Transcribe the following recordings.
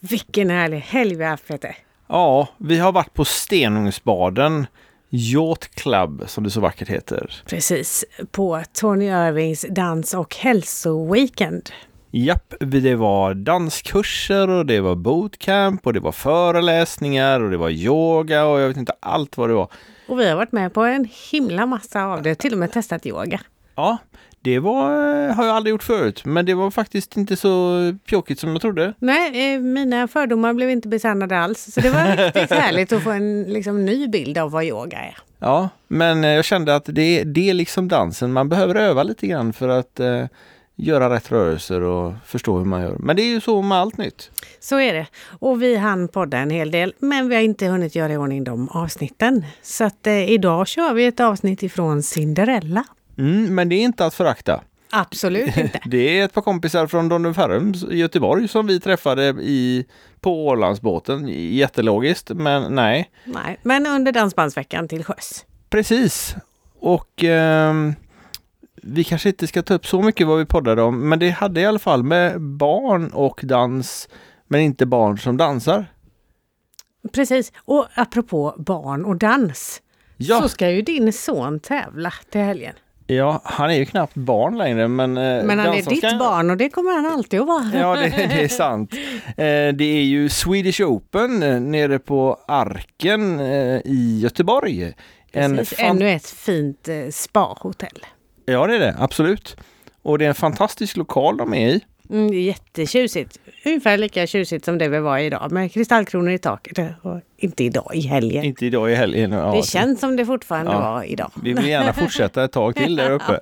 Vilken härlig helg vi har haft Peter. Ja, vi har varit på Stenungsbaden Yacht Club som det så vackert heter. Precis, på Tony Irvings dans och hälsoweekend. Japp, det var danskurser och det var bootcamp och det var föreläsningar och det var yoga och jag vet inte allt vad det var. Och vi har varit med på en himla massa av det, till och med testat yoga. Ja, det var, eh, har jag aldrig gjort förut, men det var faktiskt inte så pjåkigt som jag trodde. Nej, eh, mina fördomar blev inte besannade alls. Så det var riktigt härligt att få en liksom, ny bild av vad yoga är. Ja, men eh, jag kände att det, det är liksom dansen. Man behöver öva lite grann för att eh, göra rätt rörelser och förstå hur man gör. Men det är ju så med allt nytt. Så är det. Och vi hann podda en hel del, men vi har inte hunnit göra i ordning de avsnitten. Så att eh, idag kör vi ett avsnitt ifrån Cinderella. Mm, men det är inte att förakta. Absolut inte. Det är ett par kompisar från Donnerferrum i Göteborg som vi träffade i, på Ålandsbåten. Jättelogiskt, men nej. Nej, men under Dansbandsveckan till sjöss. Precis. Och ehm, vi kanske inte ska ta upp så mycket vad vi poddade om, men det hade i alla fall med barn och dans, men inte barn som dansar. Precis. Och apropå barn och dans. Ja, Så ska ju din son tävla till helgen. Ja han är ju knappt barn längre, men... eh, Men han är ditt ska- barn och det kommer han alltid att vara. Ja, det, det är sant. Eh, det är ju Swedish Open eh, nere på Arken i Göteborg. En Precis. fan- Ännu ett fint spahotell. Ja, det är det, absolut. Och det är en fantastisk lokal de är i. Mm, jättetjusigt. Ungefär lika tjusigt som det vi var idag med kristallkronor i taket. Och inte idag, i helgen. Inte idag i helgen. Ja, det känns som det fortfarande Ja. var idag. Vi vill gärna fortsätta ett tag till där uppe.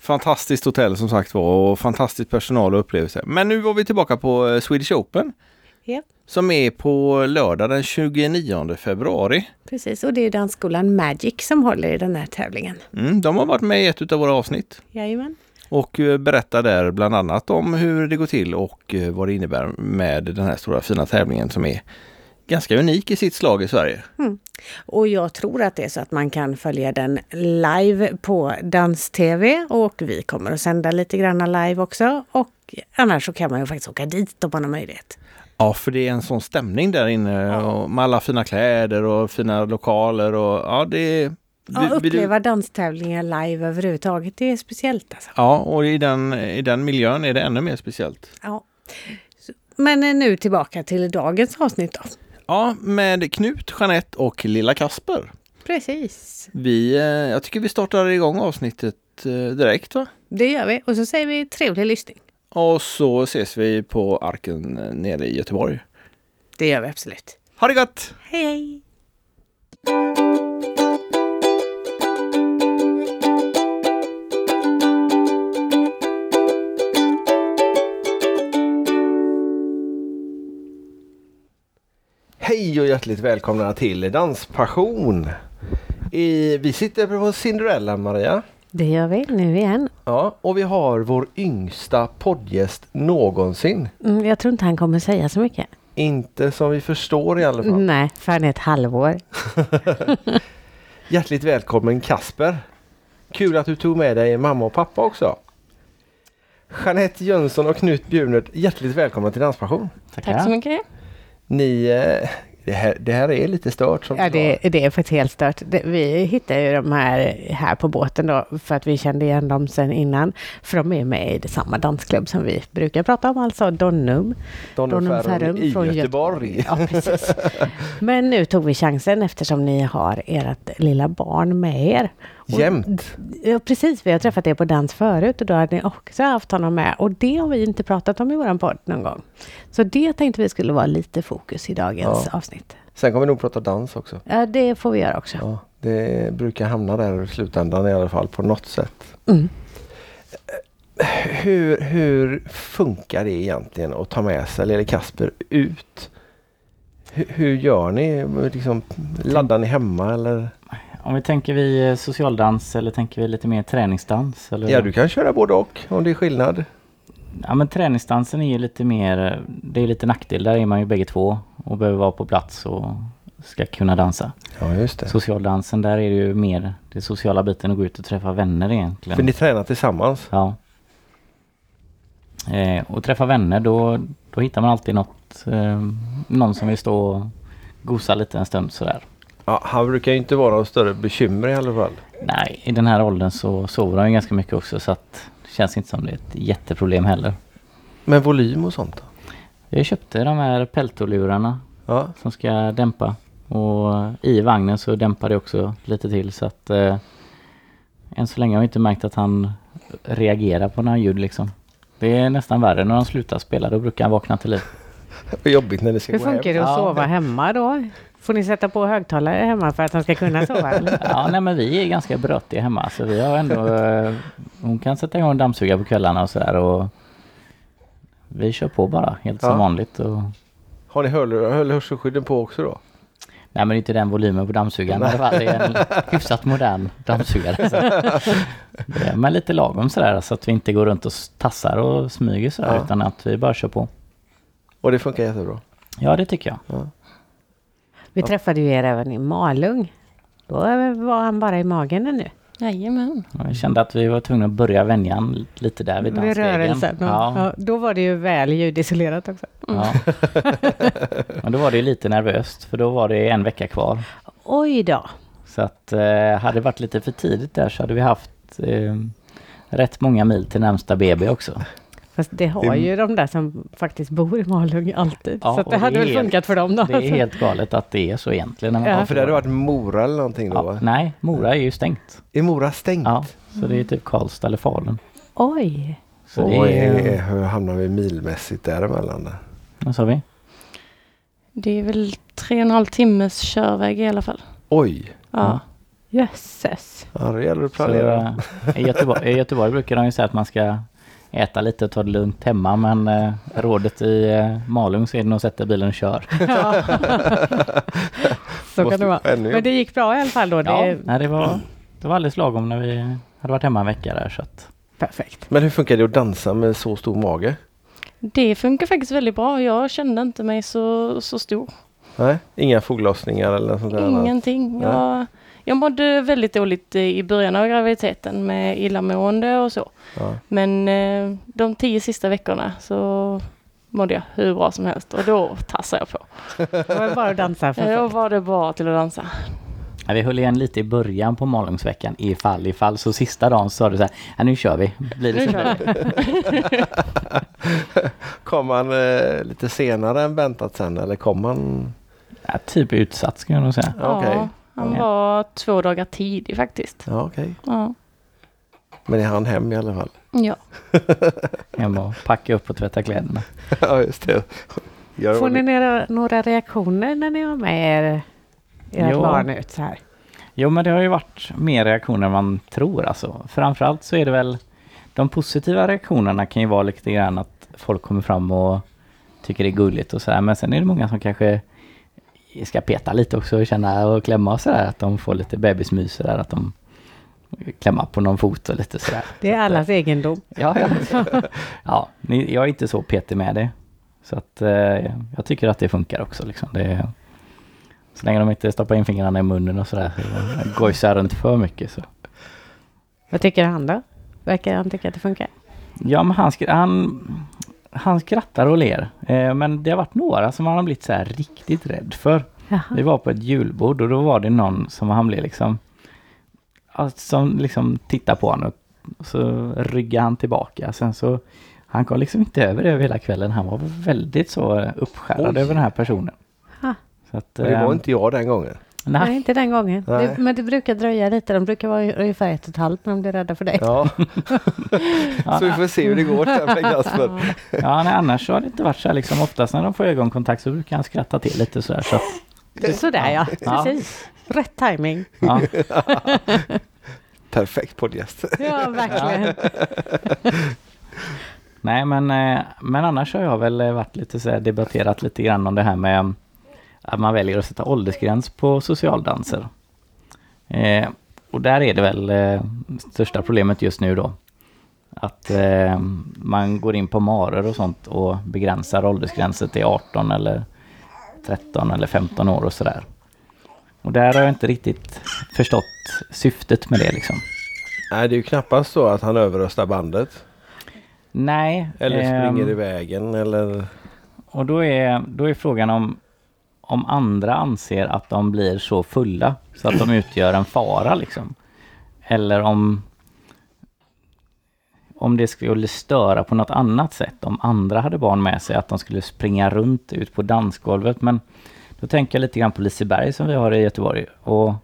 Fantastiskt hotell som sagt var och fantastisk personal och upplevelse. Men nu var vi tillbaka på eh, Swedish Open Ja, som är på lördag den 29 februari. precis. Och det är dansskolan Magic som håller i den här tävlingen. Mm, de har varit med i ett av våra avsnitt Jajamän. Och eh, berättar där bland annat om hur det går till och eh, vad det innebär med den här stora fina tävlingen som är ganska unik i sitt slag i Sverige. Och jag tror att det är så att man kan följa den live på Dans-TV och vi kommer att sända lite grann live också. Och annars så kan man ju faktiskt åka dit om man har möjlighet. Ja, för det är en sån stämning där inne och med alla fina kläder och fina lokaler och ja, det är... Ja, uppleva danstävlingar live överhuvudtaget, det är speciellt alltså. Ja, och i den, i den miljön är det ännu mer speciellt. Ja. Men eh, nu tillbaka till dagens avsnitt då. Ja, med Knut, Jeanette och lilla Kasper. Precis. Vi, eh, jag tycker vi startar igång avsnittet eh, direkt va? Det gör vi. Och så säger vi trevlig lyssning. Och så ses vi på Arken nere i Göteborg. Det gör vi absolut. Ha det gott! Hej hej! Hej och hjärtligt välkomna till Danspassion. I, vi sitter på Cinderella Maria. Det gör vi nu igen. Ja, och vi har vår yngsta poddgäst någonsin. Mm, jag tror inte han kommer säga så mycket. Inte som vi förstår i alla fall. Nej, för han är ett halvår. Hjärtligt välkommen Kasper. Kul att du tog med dig mamma och pappa också. Jeanette Jönsson och Knut Bjurnert, hjärtligt välkomna till Danspassion. Tack så mycket. Ni, eh, det, här, det här är lite stört som Ja, det, det är faktiskt helt stört. Det, vi hittade ju de här här på båten då för att vi kände igen dem sen innan. För de är med i samma dansklubb som vi brukar prata om, alltså Donnum. Donnum Ferrum i från Göteborg. Ja, precis. Men nu tog vi chansen eftersom ni har ert lilla barn med er. Och- Jämt. Ja, precis. Vi har träffat er på dans förut och då hade ni också haft honom med. Och det har vi inte pratat om i våran podd någon gång. Så det tänkte vi skulle vara lite fokus i dagens Ja. avsnitt. Sen kommer vi nog prata dans också. Ja, det får vi göra också. Ja, det brukar hamna där i slutändan i alla fall på något sätt. Mm. Hur, hur funkar det egentligen att ta med sig lille Kasper ut? Hur, hur gör ni? Liksom, laddar ni hemma eller? Om vi tänker vi eh, socialdans eller tänker vi lite mer träningsdans? Eller? Ja, du kan köra både och om det är skillnad. Ja men träningsdansen är ju lite mer, eh, det är lite nackdel. Där är man ju bägge två och behöver vara på plats och ska kunna dansa. Ja, just det. Socialdansen där är det ju mer det sociala biten att gå ut och träffa vänner egentligen. För ni tränar tillsammans? Ja. Eh, och träffa vänner då, då hittar man alltid något, eh, någon som vill stå och gosa lite en stund sådär. Ja, han brukar ju inte vara något större bekymmer i alla fall. Nej, i den här åldern så sover han ju ganska mycket också så att det känns inte som det är ett jätteproblem heller. Men volym och sånt då? Jag köpte de här peltolurarna Ja, som ska dämpa och i vagnen så dämpar det också lite till så att eh, än så länge har jag inte märkt att han reagerar på några ljud liksom. Det är nästan värre när han slutar spela, då brukar han vakna till liv. vad jobbigt när ni ska Hur gå hem. funkar det att sova hemma då? Får ni sätta på högtalare hemma för att han ska kunna sova? Ja, nej men vi är ganska brötiga hemma så vi har ändå, eh, hon kan sätta igång dammsugare på kvällarna och sådär och vi kör på bara helt som Ja. vanligt. Och, Har ni hör- höll hörselskydden på också då? nej men inte den volymen på dammsugaren i alla fall. Det är en hyfsat modern dammsugare. Så. Det är, men lite lagom sådär så att vi inte går runt och tassar och smyger sådär Ja. utan att vi bara kör på. Och det funkar jättebra. Ja det tycker jag. Vi träffade ju er även i Malung. Då var han bara i magen ännu. Jajamän. Jag kände att vi var tvungna att börja vänja lite där vid Vid dansstegen. rörelsen. Ja. Ja. Då var det ju väl ljudisolerat också. Ja. Men då var det lite nervöst för då var det en vecka kvar. Oj då. Så att eh, hade det varit lite för tidigt där så hade vi haft eh, rätt många mil till närmsta BB också. Fast det har Det- ju de där som faktiskt bor i Malung alltid. Ja, så det det hade väl helt- funkat för dem då. Det är helt galet att det är så egentligen. När man Ja. För det hade varit Mora eller någonting då ja? Nej, Mora är ju stängt. Är Mora stängt? Ja, så det är typ Karlstad eller Falun. Oj. Så vad är, hur hamnar vi milmässigt däremellan? vad sa vi? Det är väl tre och en halv timmes körväg i alla fall. Oj! Ja. Jösses. Ja, det gäller att Så, planera. eh, i, Göteborg, I Göteborg brukar de ju säga att man ska äta lite och ta det lugnt hemma men eh, rådet i eh, Malung så är det nog att sätta bilen och kör. Ja. så kan det vara. Men det gick bra i alla fall då. Det Ja, är nej, det, var, det var alldeles lagom när vi hade varit hemma en vecka där så att perfekt. Men hur funkar det att dansa med så stor mage? Det funkar faktiskt väldigt bra. Jag kände inte mig så, så stor. Nej, inga foglossningar eller något sånt där? annat? Ingenting. Nej. Jag, jag mådde väldigt dåligt i början av graviditeten med illamående och så. Ja. Men eh, de tio sista veckorna så mådde jag hur bra som helst och då tassade jag på. Det var bara att dansa. För Då var det bara till att dansa. Ja, vi höll igen lite i början på Malungsveckan ifall ifall så sista dagen så sa du så här, nu kör vi. Blir det Nu kör det. Kom han eh, lite senare än väntat sen eller kom han? Ja, typ utsatt skulle jag nog säga. Ja, okej. Han Ja. var två dagar tidig faktiskt. Ja, okej. Ja. Men är han hem i alla fall? ja. Hem och packa upp och tvätta kläderna. ja, just det. Gör Får ni några, några reaktioner när ni har med er ert Jo. barn ut så här? Jo men det har ju varit mer reaktioner än man tror alltså. Framförallt så är det väl de positiva reaktionerna kan ju vara lite grann att folk kommer fram och tycker det är gulligt och sådär. Men sen är det många som kanske ska peta lite också och känna och klämma och sådär. Att de får lite bebismys sådär. Att de klämma på någon fot och lite sådär. Det är allas egendom. Ja, ja. ja jag är inte så petig med det. Så att eh, jag tycker att det funkar också liksom. Det, så länge de inte stoppar in fingrarna i munnen och sådär. så Gojsar runt för mycket så. Vad tycker han då? Verkar han tycka att det funkar? Ja men han, han, han skrattar och ler. Eh, men det har varit några som han har blivit så här riktigt rädd för. Jaha. Vi var på ett julbord och då var det någon som han blev liksom som liksom tittade på honom och så ryggade han tillbaka. Sen så han kom liksom inte över det över hela kvällen. Han var väldigt så uppskärrad Oj. över den här personen. Ha. Så att, Men det var eh, inte jag den gången. Nej, nej, inte den gången. Nej. Det, men det brukar dröja lite. De brukar vara ungefär ett och ett halvt när de blir rädda för dig. Ja. så vi får se hur det går sen med Kasper. ja, nej, annars så har det inte varit så här liksom. Oftast när de får ögonkontakt så brukar han skratta till lite så här. Så Sådär ja, Ja. precis. Rätt timing. ja. Perfekt poddgäst. Ja, verkligen. Nej men, eh, men annars har jag väl eh, varit lite så här debatterat lite grann om det här med att man väljer att sätta åldersgräns på socialdanser. Eh, och där är det väl eh, största problemet just nu då. Att eh, man går in på marer och sånt och begränsar åldersgränser till 18 eller 13 eller 15 år och sådär. Och där har jag inte riktigt förstått syftet med det liksom. Nej, det är ju knappast så att han överröstar bandet. Nej. Eller ehm, springer i vägen eller... Och då är, då är frågan om, om andra anser att de blir så fulla så att de utgör en fara liksom. Eller om, om det skulle störa på något annat sätt. Om andra hade barn med sig, att de skulle springa runt ut på dansgolvet. Men då tänker jag lite grann på Liseberg som vi har i Göteborg. Och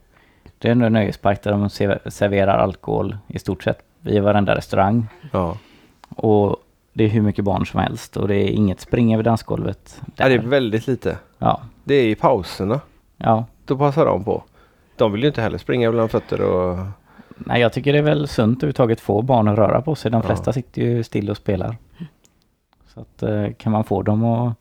det är en nöjespark där de se- serverar alkohol i stort sett i varenda restaurang. Ja. Och det är hur mycket barn som helst och det är inget spring över dansgolvet. ja, det är Där. väldigt lite. Ja, Det är i pauserna. ja. Då passar de på. De vill ju inte heller springa bland fötter och... Nej, jag tycker det är väl sunt överhuvudtaget få barn att röra på sig. De Ja. flesta sitter ju still och spelar. Så att eh, kan man få dem att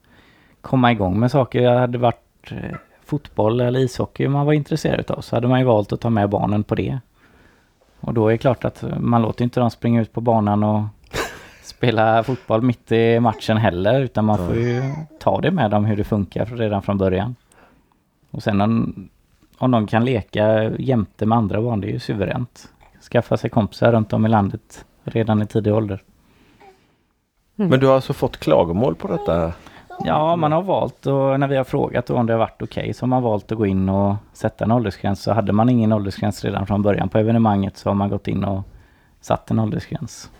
komma igång med saker. Jag hade varit eh, fotboll eller ishockey man var intresserad utav så hade man ju valt att ta med barnen på det. Och då är det klart att man låter inte dem springa ut på banan och spela fotboll mitt i matchen heller utan man får ju ta det med dem hur det funkar redan från början. Och sen om, om de kan leka jämte med andra barn, det är ju suveränt. Skaffa sig kompisar runt om i landet redan i tidig ålder. Men du har alltså fått klagomål på detta? Ja, man har valt och när vi har frågat om det har varit okej så har man valt att gå in och sätta en åldersgräns. Så hade man ingen åldersgräns redan från början på evenemanget så har man gått in och satt en åldersgräns.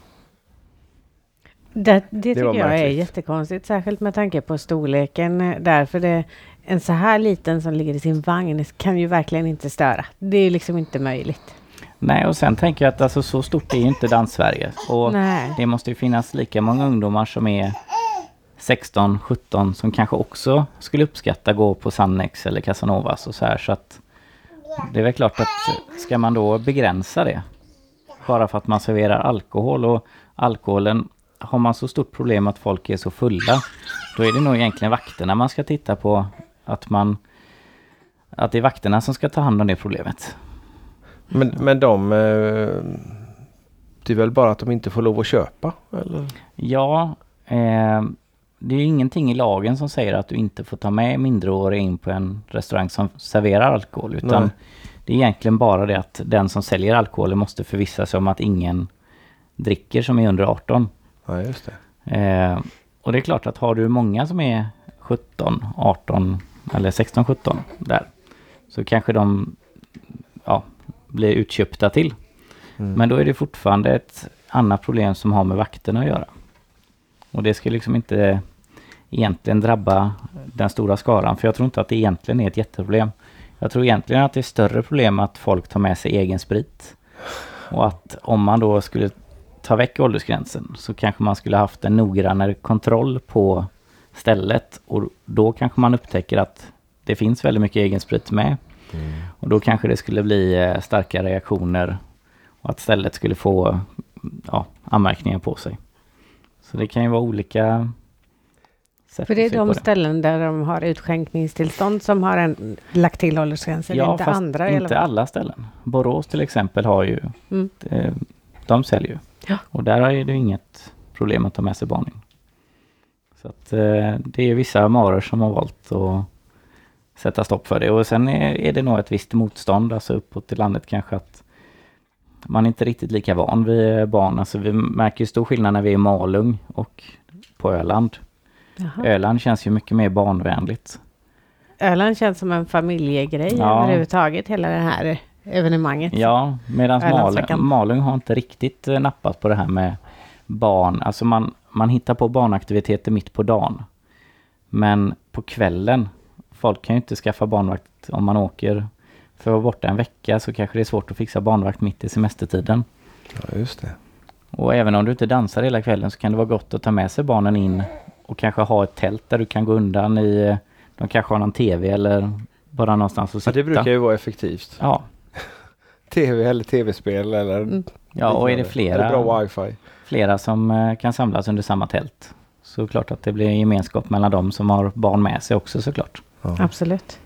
Det, det tycker var jag är jättekonstigt, särskilt med tanke på storleken. eh, Därför det, en så här liten som ligger i sin vagn kan ju verkligen inte störa. Det är liksom inte möjligt. Nej, och sen tänker jag att alltså, så stort är ju inte Dans-Sverige. Och Nej. det måste ju finnas lika många ungdomar som är 16, 17 som kanske också skulle uppskatta gå på Sannex eller Casanovas och så här. Så att det är väl klart att ska man då begränsa det bara för att man serverar alkohol och alkoholen har man så stort problem att folk är så fulla då är det nog egentligen vakterna man ska titta på att man att det är vakterna som ska ta hand om det problemet. Men, men de... Eh, det är väl bara att de inte får lov att köpa? Eller? Ja, eh, det är ingenting i lagen som säger att du inte får ta med minderåriga in på en restaurang som serverar alkohol. Utan Nej. det är egentligen bara det att den som säljer alkohol måste förvissa sig om att ingen dricker som är under 18. Ja, just det. Eh, och det är klart att har du många som är 17, 18 eller 16, 17 där. Så kanske de blir utköpta till. Mm. Men då är det fortfarande ett annat problem som har med vakterna att göra. Och det ska liksom inte egentligen drabba den stora skaran. För jag tror inte att det egentligen är ett jätteproblem. Jag tror egentligen att det är större problem att folk tar med sig egen sprit. Och att om man då skulle ta väck åldersgränsen så kanske man skulle haft en noggrannare kontroll på stället. Och då kanske man upptäcker att det finns väldigt mycket egen sprit med. Och då kanske det skulle bli eh, starka reaktioner och att stället skulle få ja, anmärkningar på sig. Så det kan ju vara olika sätt För det är de ställen där de har utskänkningstillstånd som har en, lagt till åldersgränsen, Ja, inte fast andra inte alla ställen. Borås till exempel har ju, Mm. eh, de säljer ju. Ja. Och där är det inget problem att ta med sig barn in. Så att eh, det är vissa maror som har valt att sätta stopp för det. Och sen är, är det nog ett visst motstånd, alltså uppåt i landet kanske att man är inte riktigt lika van vid barn. Alltså vi märker ju stor skillnad när vi är i Malung och på Öland. Jaha. Öland känns ju mycket mer barnvänligt. Öland känns som en familjegrej Ja. överhuvudtaget, hela det här evenemanget. Ja, medan Malung. Malung har inte riktigt eh, nappat på det här med barn. Alltså man, man hittar på barnaktiviteter mitt på dagen. Men på kvällen, folk kan ju inte skaffa barnvakt om man åker. För att vara borta en vecka så kanske det är svårt att fixa barnvakt mitt i semestertiden. Ja, just det. Och även om du inte dansar hela kvällen så kan det vara gott att ta med sig barnen in och kanske ha ett tält där du kan gå undan i. eh, De kanske har någon tv eller bara någonstans att Ja, sitta. det brukar ju vara effektivt. Ja, TV eller tv-spel eller... Mm. ja och är det flera. Eller bra wifi. flera som eh, kan samlas under samma tält. Så klart att det blir gemenskap mellan dem som har barn med sig också såklart. Ja. Absolut.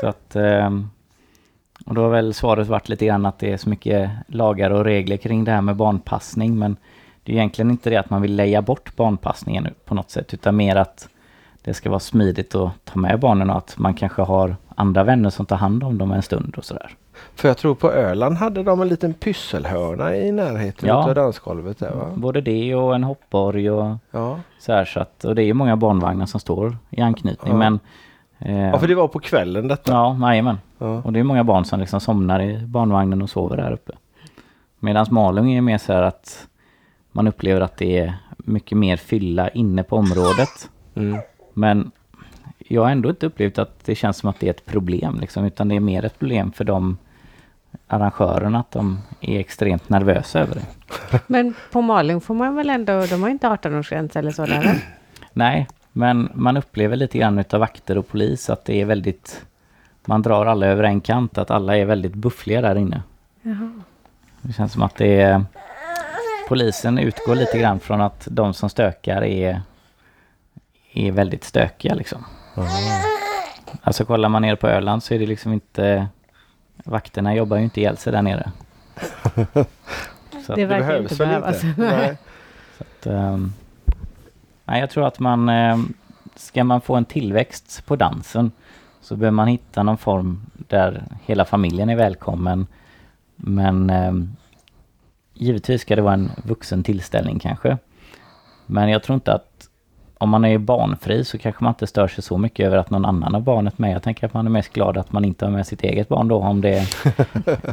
Så att, ehm, och då har väl svaret varit lite grann att det är så mycket lagar och regler kring det här med barnpassning. Men det är egentligen inte det att man vill leja bort barnpassningen på något sätt. Utan mer att det ska vara smidigt att ta med barnen och att man kanske har andra vänner som tar hand om dem en stund och sådär. För jag tror på Öland hade de en liten pysselhörna i närheten Ja. av dansgolvet där va? Både det och en hoppborg och Ja. så här så att, och det är ju många barnvagnar som står i anknytning Ja. men ja, för det var på kvällen detta. Ja, jajamän. Ja. Och det är många barn som liksom somnar i barnvagnen och sover där uppe. Medan Malung är mer så här att man upplever att det är mycket mer fylla inne på området. Mm. Men jag har ändå inte upplevt att det känns som att det är ett problem liksom, utan det är mer ett problem för de arrangörerna att de är extremt nervösa över det. Men på Malung får man väl ändå, de har inte 18-årsgräns eller så där? Nej, men man upplever lite grann utav vakter och polis att det är väldigt man drar alla över en kant, att alla är väldigt buffliga där inne. Jaha. Det känns som att det är polisen utgår lite grann från att de som stökar är, är väldigt stökiga liksom. Alltså kollar man ner på Öland så är det liksom inte vakterna jobbar ju inte ihjäl sig där nere. Så att, Det verkar behövs inte behövas. inte? Nej. att, ehm, nej, jag tror att man ehm, ska man få en tillväxt på dansen så behöver man hitta någon form där hela familjen är välkommen. Men ehm, givetvis ska det vara en vuxen tillställning kanske. Men jag tror inte att om man är barnfri så kanske man inte stör sig så mycket över att någon annan har barnet med. Jag tänker att man är mest glad att man inte har med sitt eget barn då om det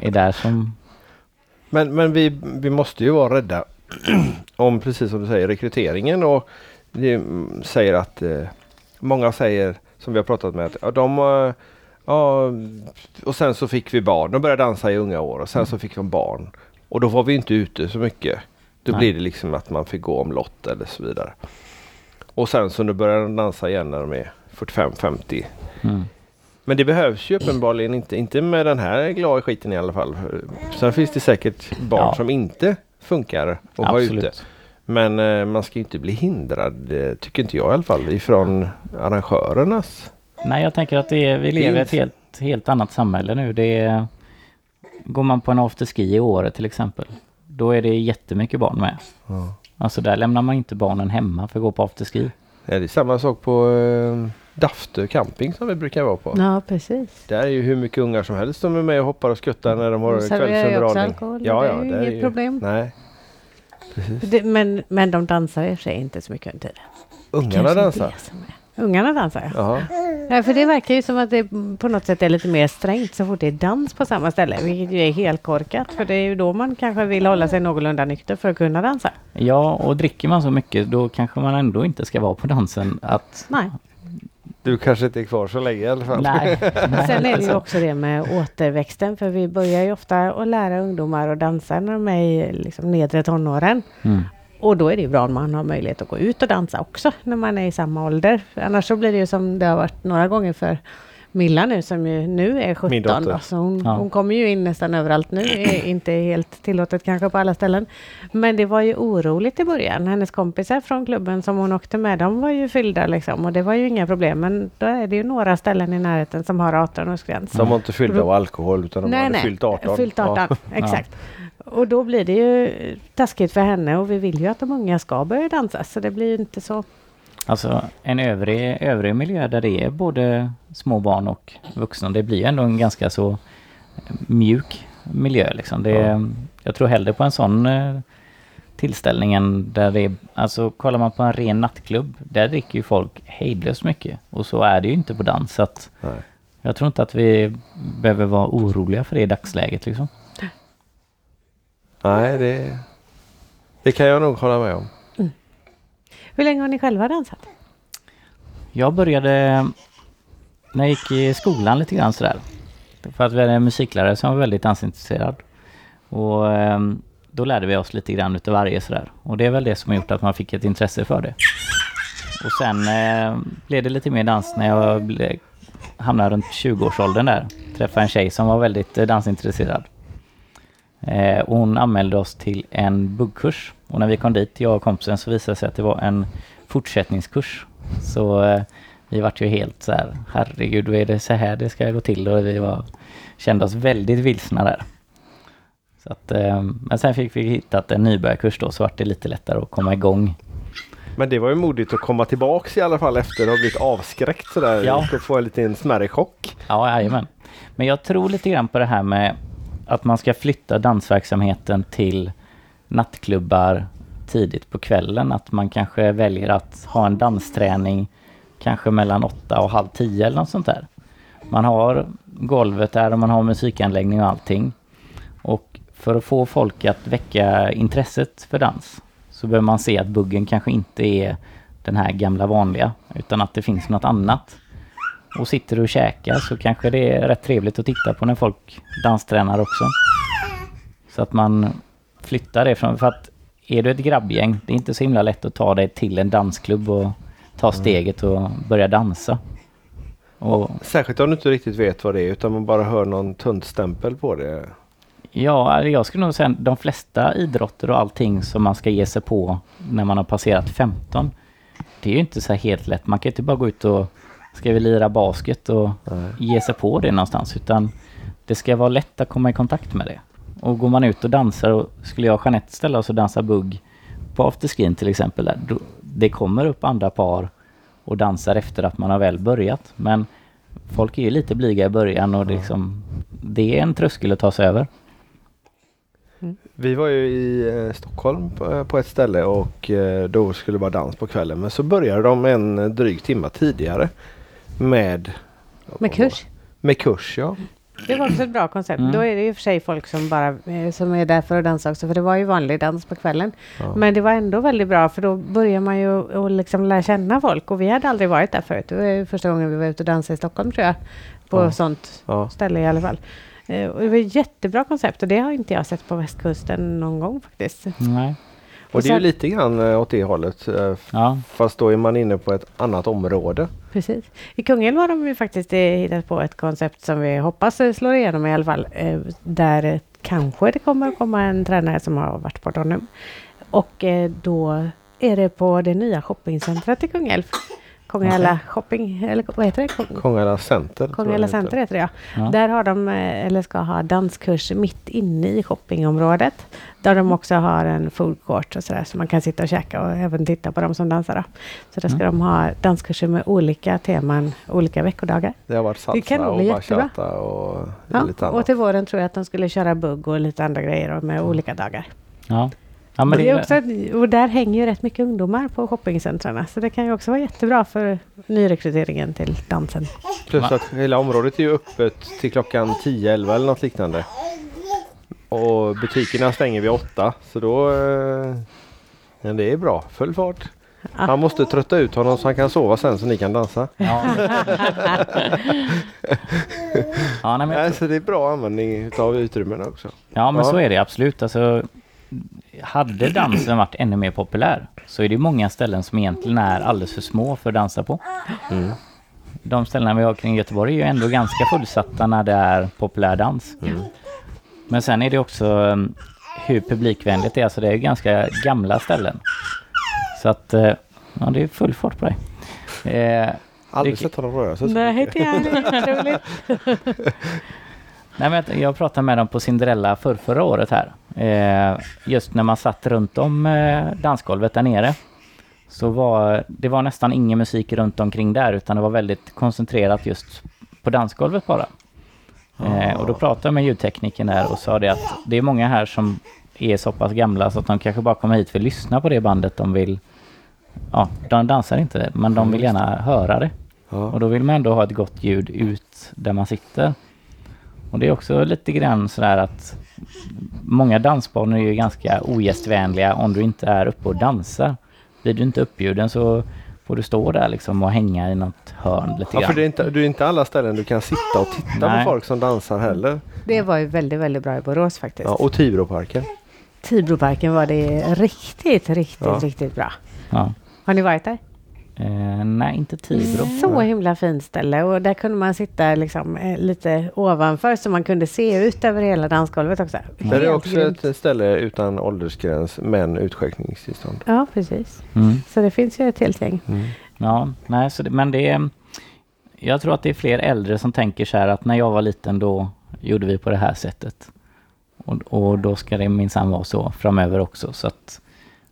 är där som... Men, men vi, vi måste ju vara rädda om, precis som du säger, rekryteringen och det mm, säger att eh, många säger, som vi har pratat med, att ja, de eh, ja, och sen så fick vi barn. De började dansa i unga år och sen så fick de barn. Och då var vi inte ute så mycket. Då Nej. blir det liksom att man fick gå om lott eller så vidare. Och sen så nu börjar de dansa igen när de är 45-50. Mm. Men det behövs ju uppenbarligen inte, inte med den här glada skiten i alla fall. Sen finns det säkert barn Ja. som inte funkar att vara ute. Men eh, man ska ju inte bli hindrad, eh, tycker inte jag i alla fall, ifrån arrangörernas. Nej, jag tänker att det är, vi lever i ett helt, helt annat samhälle nu. Det är, går man på en afterski i Åre till exempel, då är det jättemycket barn med. Alltså där lämnar man inte barnen hemma för att gå på afterski. Ja, det är samma sak på eh, Daftö camping som vi brukar vara på. Ja, precis. Där är ju hur mycket ungar som helst som är med och hoppar och skuttar när de har kvällsunderhållning. alkohol. Ja, det ja, är ju inget problem. Nej. Precis. Det, men, men de dansar i och för sig inte så mycket under tiden. Ungarna dansar. Ungarna dansar ja. Ja. För det verkar ju som att det på något sätt är lite mer strängt så fort det är dans på samma ställe. Vilket ju är helt korkat. För det är ju då man kanske vill hålla sig någorlunda nykter för att kunna dansa. Ja, och dricker man så mycket då kanske man ändå inte ska vara på dansen. Att, Nej. Du kanske inte är kvar så länge i alla fall. nej. Sen är det ju också det med återväxten. För vi börjar ju ofta att lära ungdomar att dansa när de är i liksom nedre tonåren. Mm. Och då är det ju bra om man har möjlighet att gå ut och dansa också när man är i samma ålder. Annars så blir det ju som det har varit några gånger för Milla nu som ju nu är Min 17. dotter. Då, så hon, Ja. hon kommer ju in nästan överallt nu. Är inte helt tillåtet kanske på alla ställen. Men det var ju oroligt i början. Hennes kompisar från klubben som hon åkte med, de var ju fyllda liksom. Och det var ju inga problem. Men då är det ju några ställen i närheten som har 18-årsgräns. De var inte fyllda av alkohol utan de hade fyllt 18. Fyllt 18, Ja. exakt. Och då blir det ju taskigt för henne och vi vill ju att de unga ska börja dansa så det blir ju inte så. Alltså en övrig, övrig miljö där det är både små barn och vuxna. Det blir ju ändå en ganska så mjuk miljö liksom. Det, är- Jag tror hellre på en sån eh, tillställning än där det är, alltså kollar man på en ren nattklubb, där dricker ju folk hejdlöst mycket. Och så är det ju inte på dans. Så att Nej. jag tror inte att vi behöver vara oroliga för det i dagsläget liksom. Nej, det, det kan jag nog hålla med om. Hur länge har ni själva dansat? Jag började när jag gick i skolan lite grann sådär. För att vi hade en musiklärare som var väldigt dansintresserad. Och ehm, då lärde vi oss lite grann utav varje sådär. Och det är väl det som har gjort att man fick ett intresse för det. Och sen eh, blev det lite mer dans när jag ble, hamnade runt 20-årsåldern där. Träffade en tjej som var väldigt eh, dansintresserad. Eh, och hon anmälde oss till en buggkurs. Och när vi kom dit, jag och kompisen, så visade det sig att det var en fortsättningskurs. Så eh, vi vart ju helt så här, herregud, vad är det så här det ska gå till? Och vi var, kände oss väldigt vilsna där. Så att, eh, men sen fick vi hittat en nybörjarkurs då, så vart det lite lättare att komma igång. Men det var ju modigt att komma tillbaks i alla fall efter att ha blivit avskräckt sådär. Ja. Och få en liten smärre chock. Ja, jajamän. Men jag tror lite grann på det här med att man ska flytta dansverksamheten till nattklubbar tidigt på kvällen. Att man kanske väljer att ha en dansträning kanske mellan åtta och halv tio eller något sånt där. Man har golvet där och man har musikanläggning och allting. Och för att få folk att väcka intresset för dans så behöver man se att buggen kanske inte är den här gamla vanliga utan att det finns något annat. Och sitter du och käkar så kanske det är rätt trevligt att titta på när folk danstränar också. Så att man flyttar det från, för att är du ett grabbgäng, det är inte så himla lätt att ta dig till en dansklubb och ta steget och börja dansa. Och Särskilt om du inte riktigt vet vad det är utan man bara hör någon tunt stämpel på det. Ja, jag skulle nog säga de flesta idrotter och allting som man ska ge sig på när man har passerat 15. Det är ju inte så helt lätt. Man kan inte bara gå ut och ska vi lira basket och Nej. ge sig på det någonstans utan det ska vara lätt att komma i kontakt med det. Och går man ut och dansar och skulle jag och Jeanette ställa oss och dansa bugg på afterskin till exempel, där, då, det kommer upp andra par och dansar efter att man har väl börjat. Men folk är ju lite blyga i början och det, är liksom, det är en tröskel att ta sig över. Vi var ju i eh, Stockholm på, på ett ställe och eh, då skulle det vara dans på kvällen. Men så började de en eh, dryg timme tidigare med Med kurs. Med kurs ja. Det var också ett bra koncept. Mm. Då är det ju för sig folk som bara eh, som är där för att dansa också, för det var ju vanlig dans på kvällen. Ja. Men det var ändå väldigt bra, för då börjar man ju och liksom lära känna folk. Och vi hade aldrig varit där förut. Det var första gången vi var ute och dansade i Stockholm tror jag. På Ja. sånt ja. ställe i alla fall. Eh, Och det var ett jättebra koncept och det har inte jag sett på västkusten någon gång faktiskt. Nej. Och det är ju lite grann eh, åt det hållet. eh, Ja, Fast då är man inne på ett annat område. Precis. I Kungälv har de ju faktiskt eh, hittat på ett koncept som vi hoppas slår igenom i alla fall. Där kanske det kommer att komma en tränare som har varit på Donum. Och då är det på det nya shoppingcentret i Kungälv. Kongala shopping, eller vad heter det? Kong- Kongala Center. Kongala. Center heter det ja. ja. Där har de, eh, eller ska ha danskurs mitt inne i shoppingområdet. Där de också har en food court och sådär. Så man kan sitta och käka och även titta på de som dansar. Då. Så där ska Mm. de ha danskurser med olika teman, olika veckodagar. Det har varit salsa och bachata och Ja, lite och annat. till våren tror jag att de skulle köra bugg och lite andra grejer med Mm. olika dagar. ja. Ja Men det är också, och där hänger ju rätt mycket ungdomar på shoppingcentrarna. Så det kan ju också vara jättebra för nyrekryteringen till dansen. Plus att hela området är ju öppet till klockan 10-11 eller något liknande. Och butikerna stänger vid 8 så då... Eh, men det är bra, full fart. Man måste trötta ut honom så han kan sova sen så ni kan dansa. ja. ja, nej, men jag Nej, tror- så det är bra användning utav utrymmena också. Ja men Ja. så är det absolut. Alltså, hade dansen varit ännu mer populär så är det många ställen som egentligen är alldeles för små för att dansa på. Mm. De ställena vi har kring Göteborg är ju ändå ganska fullsatta när det är populär dans. Mm. Men sen är det också um, hur publikvänligt det är. Alltså det är ju ganska gamla ställen. Så att, eh, ja det är full fart på dig. Eh, Aldrig Det- sett honom röra sig så Nej, mycket. det är roligt. Nej, men jag- jag pratade med dem på Cinderella för förra året här. Eh, just när man satt runt om eh, dansgolvet där nere. Så var det var nästan ingen musik runt omkring där utan det var väldigt koncentrerat just på dansgolvet bara. Eh, och då pratade jag med ljudtekniken där och sa det att det är många här som är så pass gamla så att de kanske bara kommer hit för att lyssna på det bandet de vill. Ja, de dansar inte men de vill gärna höra det. Och då vill man ändå ha ett gott ljud ut där man sitter. Och det är också lite grann sådär att många dansbanor är ju ganska ogästvänliga om du inte är uppe och dansar. Blir du inte uppbjuden så får du stå där liksom och hänga i något hörn lite Ja, för grann. det är, inte, det är inte alla ställen du kan sitta och titta Nej. på folk som dansar heller. Det var ju väldigt, väldigt bra i Borås faktiskt. Ja, och Tibroparken. Tibroparken var det riktigt, riktigt, Ja. riktigt bra. Ja. Har ni varit där? Eh, nej, inte Tibro. Så himla fint ställe och där kunde man sitta liksom, eh, lite ovanför så man kunde se ut över hela dansgolvet också. Där är också grymt. ett ställe utan åldersgräns men utskänkningstillstånd. Ja, precis. Mm. Så det finns ju ett helt gäng. Mm. Ja, nej, så det, men det är... Jag tror att det är fler äldre som tänker så här att när jag var liten då gjorde vi på det här sättet. Och, och då ska det minsann vara så framöver också. Så att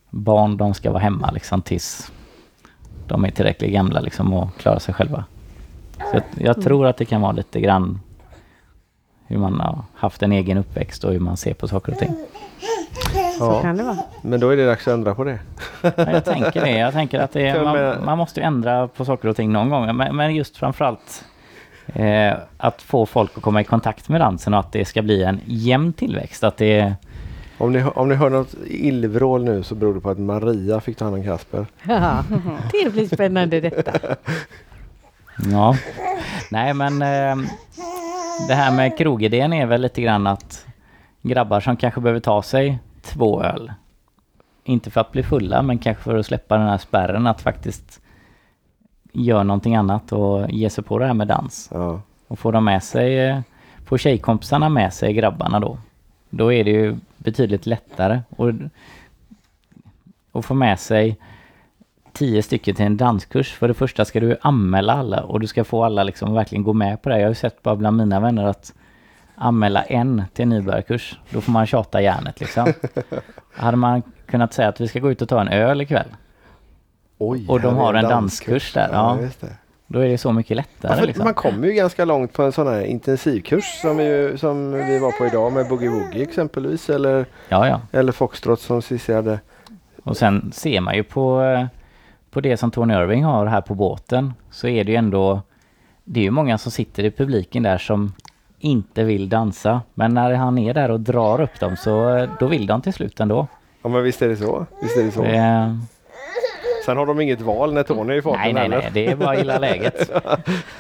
barn de ska vara hemma liksom tills de är tillräckligt gamla liksom och klarar sig själva. Så att jag tror att det kan vara lite grann hur man har haft en egen uppväxt och hur man ser på saker och ting. Så Ja, kan det vara. men då är det dags att ändra på det. Ja, Jag tänker det. Jag tänker att det är, man, man måste ju ändra på saker och ting någon gång. Men, men just framförallt eh, att få folk att komma i kontakt med dansen och att det ska bli en jämn tillväxt. Att det, Om ni, om ni hör något illvrål nu så beror det på att Maria fick ta hand om Kasper. Ja, det blir spännande detta. ja. Nej men eh, det här med krogidén är väl lite grann att grabbar som kanske behöver ta sig två öl. Inte för att bli fulla men kanske för att släppa den här spärren att faktiskt göra någonting annat och ge sig på det här med dans. Ja. Och får de med sig, eh, får tjejkompisarna med sig grabbarna då, då är det ju betydligt lättare och, och få med sig tio stycken till en danskurs. För det första ska du anmäla alla och du ska få alla liksom verkligen gå med på det. Jag har ju sett bara bland mina vänner att anmäla en till en nybörjarkurs, då får man tjata järnet liksom. Hade man kunnat säga att vi ska gå ut och ta en öl ikväll, Oj, Och de har en danskurs där, ja. just det. Då är det så mycket lättare. Ja, liksom. Man kommer ju ganska långt på en sån här intensivkurs som vi, som vi var på idag med Boogie Woogie exempelvis eller, Ja, ja. eller Foxtrot som Cissi hade. Och sen ser man ju på, eh, på det som Tony Irving har här på båten så är det ju ändå det är ju många som sitter i publiken där som inte vill dansa. Men när han är där och drar upp dem så eh, då vill de till slut ändå. Ja men visst är det så. Visst är det så. Eh, Sen har de inget val när Tony är i farten nej, nej, nej, det är bara att gilla läget.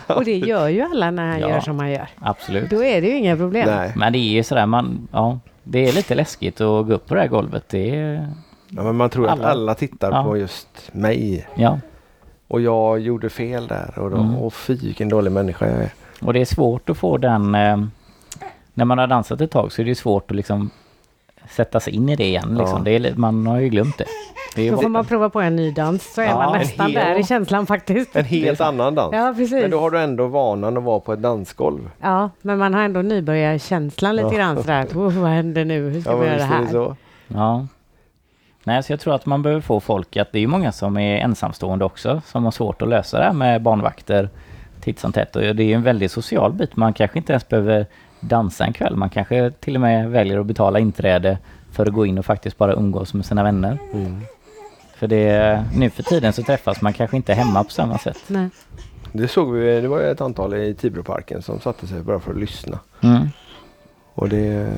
Och det gör ju alla när han Ja. gör som han gör. Absolut. Då är det ju inga problem. Nej. Men det är ju sådär man, ja, det är lite läskigt att gå upp på det här golvet. Det är, Ja, men man tror att Alla. alla tittar Ja. på just mig. ja. Och jag gjorde fel där. Och, då, Mm. och fy vilken dålig människa jag är. Och det är svårt att få den... Eh, när man har dansat ett tag så är det svårt att liksom sätta sig in i det igen. Liksom. Ja. Det är, man har ju glömt det. det är Då får man prova på en ny dans så är Ja, man nästan hel- där i känslan faktiskt. En helt annan dans. Ja, precis. Men då har du ändå vanan att vara på ett dansgolv. Ja, men man har ändå nybörjarkänslan lite Ja. grann sådär. Oh, vad händer nu? Hur ska Ja, vi göra det här? det så. ja. Nej, så jag tror att man behöver få folk att det är ju många som är ensamstående också som har svårt att lösa det här med barnvakter titt som tätt. Och det är ju en väldigt social bit. Man kanske inte ens behöver dansa en kväll. Man kanske till och med väljer att betala inträde för att gå in och faktiskt bara umgås med sina vänner. Mm. För det, nu för tiden så träffas man kanske inte hemma på samma sätt. Nej. Det såg vi, det var ett antal i Tibroparken som satte sig bara för att lyssna. Mm. Och det,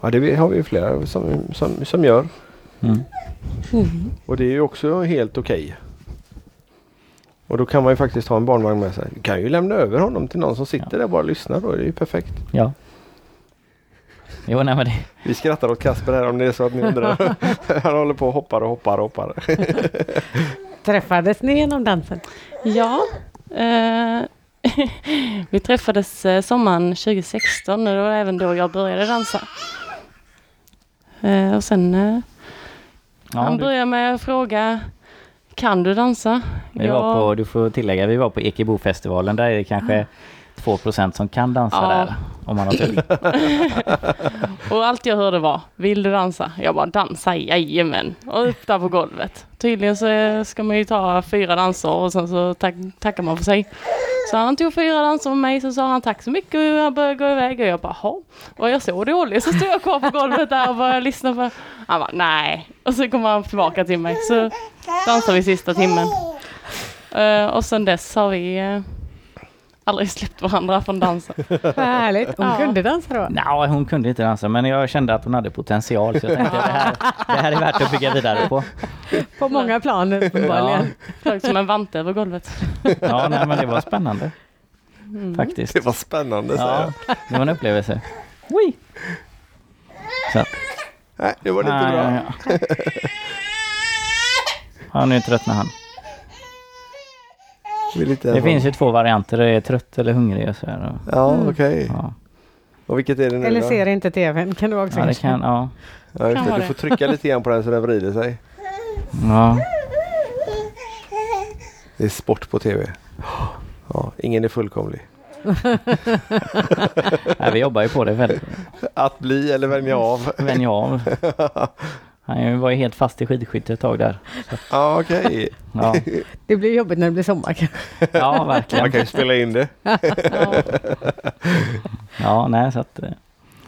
ja, det har vi ju flera som, som, som gör. Mm. Och det är ju också helt okej. Och då kan man ju faktiskt ha en barnvagn med sig. Du kan ju lämna över honom till någon som sitter där och bara lyssnar då. Det är ju perfekt. Ja. Jo, nej men det, Vi skrattar åt Kasper här om det är så att ni undrar. Han håller på och hoppar och hoppar och hoppar. Träffades ni genom dansen? Ja. Eh, vi träffades eh, sommaren 2016 och det var även då jag började dansa. Eh, och sen eh, ja, han du, började med att fråga Kan du dansa? vi var på, du får tillägga, vi var på Ekebofestivalen. Där är det kanske 2% som kan dansa Ja. där. Om man har tur. Och allt jag hörde var Vill du dansa? Jag bara dansa, jajamän. Och upp där på golvet. Tydligen så ska man ju ta fyra danser och sen så tack, tackar man för sig. Så han tog fyra danser med mig så sa han tack så mycket och jag började gå iväg och jag bara Jaha, var jag så dålig? Så stod jag kvar på golvet där och började lyssna på Han bara nej. Och så kom han tillbaka till mig så dansade vi sista timmen. Eh, och sen dess har vi eh, aldrig släppt varandra från dansen. Vad härligt. Hon Ja. kunde dansa då. Nej, hon kunde inte dansa men jag kände att hon hade potential så jag tänkte att det här, det här är värt att bygga vidare på. På många plan uppenbarligen. Flög som en vante över golvet. Ja, nej, men det var spännande Mm. faktiskt. Det var spännande säger Ja, jag. det var en upplevelse. Oj. Så, Nej, det var lite ja, bra. ja, ja. ja, nu tröttnar han. Det finns ju två varianter, det är trött eller hungrig och så här. Ja, okej. Ja, Och vilket är det nu Eller då? ser inte tvn kan du också ja det kan, ja. Ja, just Kan det. Du får trycka lite grann på den så den vrider sig. ja. Det är sport på tv. Ja, ingen är fullkomlig. Nej, vi jobbar ju på det väldigt. Att bli eller vänja av. Vänja av. Han var ju helt fast i skidskytte ett tag där. Ja, okej. Ja, Det blir jobbigt när det blir sommar kanske. ja verkligen. Man kan ju spela in det. Ja. Ja, nej så att... eh,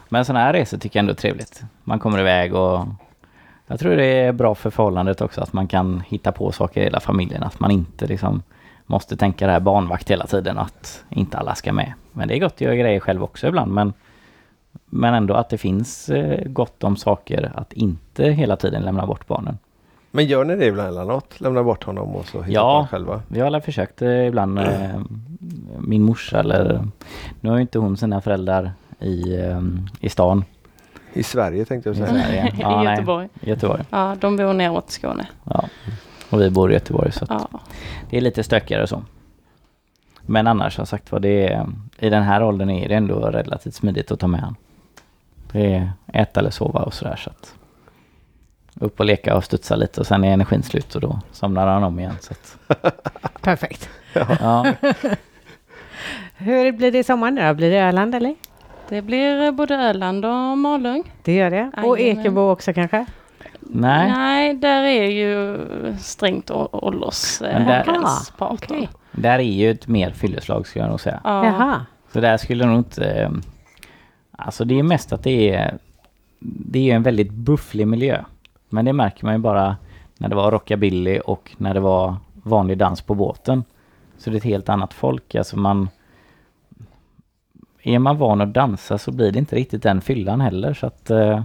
Men sådana här resor tycker jag ändå är trevligt. Man kommer iväg och... Jag tror det är bra för förhållandet också att man kan hitta på saker i hela familjen. Att man inte liksom måste tänka det här barnvakt hela tiden att inte alla ska med. Men det är gott att göra grejer själv också ibland. Men, men ändå att det finns eh, gott om saker att inte hela tiden lämna bort barnen. Men gör ni det ibland eller något? Lämna bort honom och så hittar Ja. på själva? Vi har alla försökt eh, ibland. Eh, min morsa eller... Nu har ju inte hon sina föräldrar i, i stan. I Sverige tänkte jag I säga. Sverige. I Ja, nej, Göteborg. i Göteborg. Ja, de bor neråt i Skåne. Ja. Och vi bor i Göteborg så att Ja. det är lite stökigare så. Men annars som sagt var det är, i den här åldern är det ändå relativt smidigt att ta med han. Det är äta eller sova och sådär så att upp och leka och studsa lite och sen är energin slut och då somnar han om igen. Så att, Perfekt. ja. Hur blir det i sommar nu då? Blir det Öland eller? Det blir både Öland och Malung. Det gör det. Och. Ekebo också kanske? Nej, Nej, där är ju strängt åldersgräns på 18. okej. Där är ju ett mer fylleslag skulle jag nog säga. Ja. Jaha. Så där skulle jag nog inte... eh, Alltså det är mest att det är... Det är en väldigt bufflig miljö. Men det märker man ju bara när det var rockabilly och när det var vanlig dans på båten. Så det är ett helt annat folk. Alltså man... Är man van att dansa så blir det inte riktigt den fyllan heller. Så att... eh,